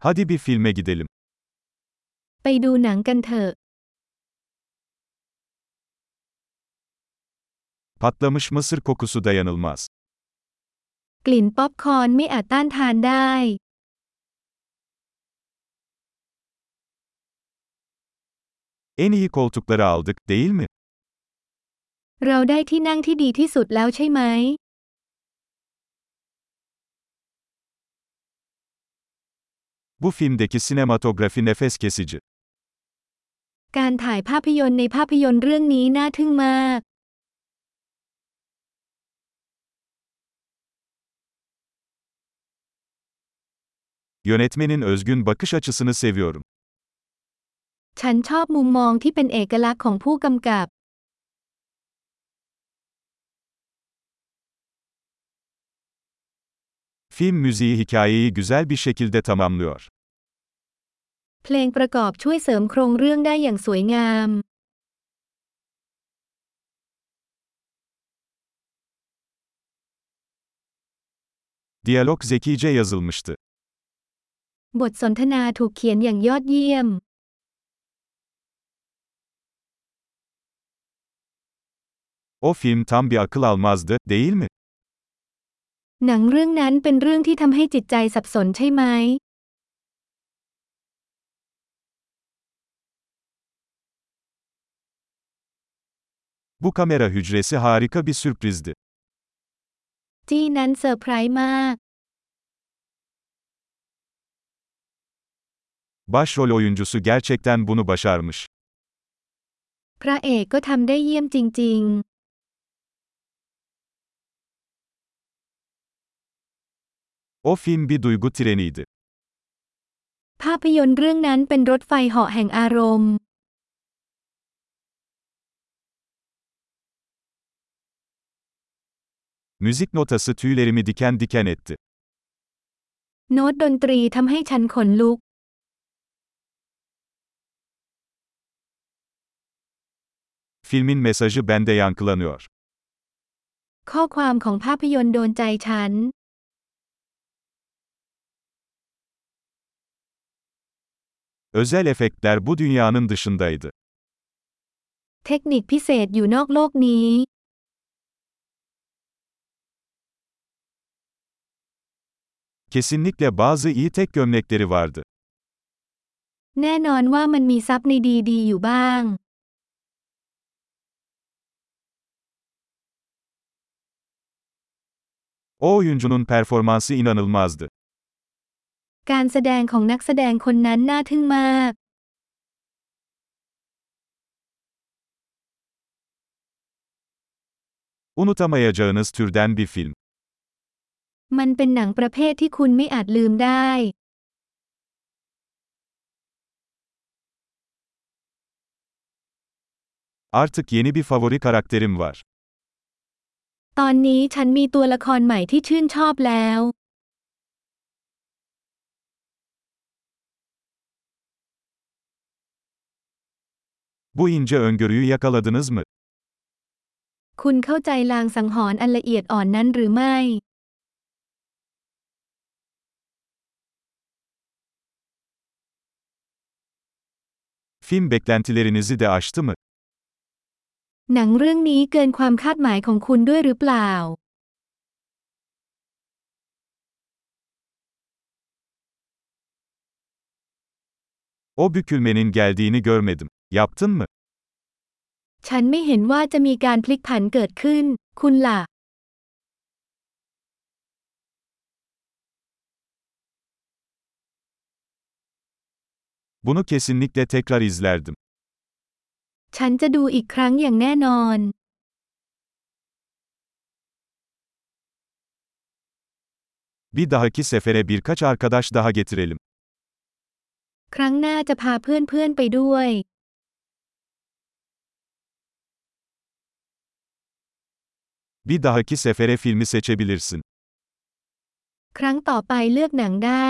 Hadi bir filme gidelim. ไปดูหนังกันเถอะ Patlamış mısır kokusu dayanılmaz. กลิ่นป๊อปคอร์นไม่อาจต้านทานได้ En iyi koltukları aldık, değil mi? เราได้ที่นั่งที่ดีที่สุดแล้วใช่ไหม Bu filmdeki sinematografi nefes kesici. การถ่ายภาพยนตร์ในภาพยนตร์เรื่องนี้น่าทึ่งมาก Yönetmenin özgün bakış açısını seviyorum. ฉันชอบมุมมองที่เป็นเอกลักษณ์ของผู้กำกับ Film müziği hikayeyi güzel bir şekilde tamamlıyor. เพลงประกอบช่วยเสริมโครงเรื่องได้อย่างสวยงาม Diyalog zekice yazılmıştı. บทสนทนาถูกเขียนอย่างยอดเยี่ยม O film tam bir akıl almazdı, değil mi? หนังเรื่องนั้นเป็นเรื่องที่ทำให้จิตใจสับสนใช่ไหม Bu kamera hücresi harika bir sürprizdi. จี้นั้นเซอร์ไพรส์มาก Başrol oyuncusu gerçekten bunu başarmış. พระเอกก็ทำได้เยี่ยมจริง O film bir duygu treniydi. ๆ ภาพยนตร์เรื่องนั้นเป็นรถไฟเหาะแห่งอารมณ์ Müzik notası tüylerimi diken diken etti. โน้ตดนตรีทำให้ฉันขนลุก Filmin mesajı bende yankılanıyor. ข้อความของภาพยนตร์โดนใจฉัน Özel efektler bu dünyanın dışındaydı. เทคนิคพิเศษอยู่นอกโลกนี้ Kesinlikle bazı iyi tek gömlekleri vardı. แน่นอนว่ามันมีซับในดีๆอยู่บ้าง O oyuncunun performansı inanılmazdı. การแสดงของนักแสดงคนนั้นน่าทึ่งมาก Unutamayacağınız türden bir film. มันเป็นหนังประเภทที่คุณไม่อาจลืมได้ Artık yeni bir favori karakterim var. ตอนนี้ฉันมีตัวละครใหม่ที่ชื่นชอบแล้ว Bu ince öngörüyü yakaladınız mı? คุณเข้าใจลางสังหรณ์อันละเอียดอ่อนนั้นหรือไม่ Film beklentilerinizi de aştı mı? หนังเรื่องนี้เกินความคาดหมายของคุณด้วยหรือเปล่า O bükülmenin geldiğini görmedim. Yaptın mı? ฉันไม่เห็นว่าจะมีการพลิกผันเกิดขึ้น คุณล่ะ Bunu kesinlikle tekrar izlerdim. ฉันจะดูอีกครั้งอย่างแน่นอน Bir dahaki sefere birkaç arkadaş daha getirelim. ครั้งหน้าจะพาเพื่อนๆไปด้วย Bir dahaki sefere filmi seçebilirsin. ครั้งต่อไปเลือกหนังได้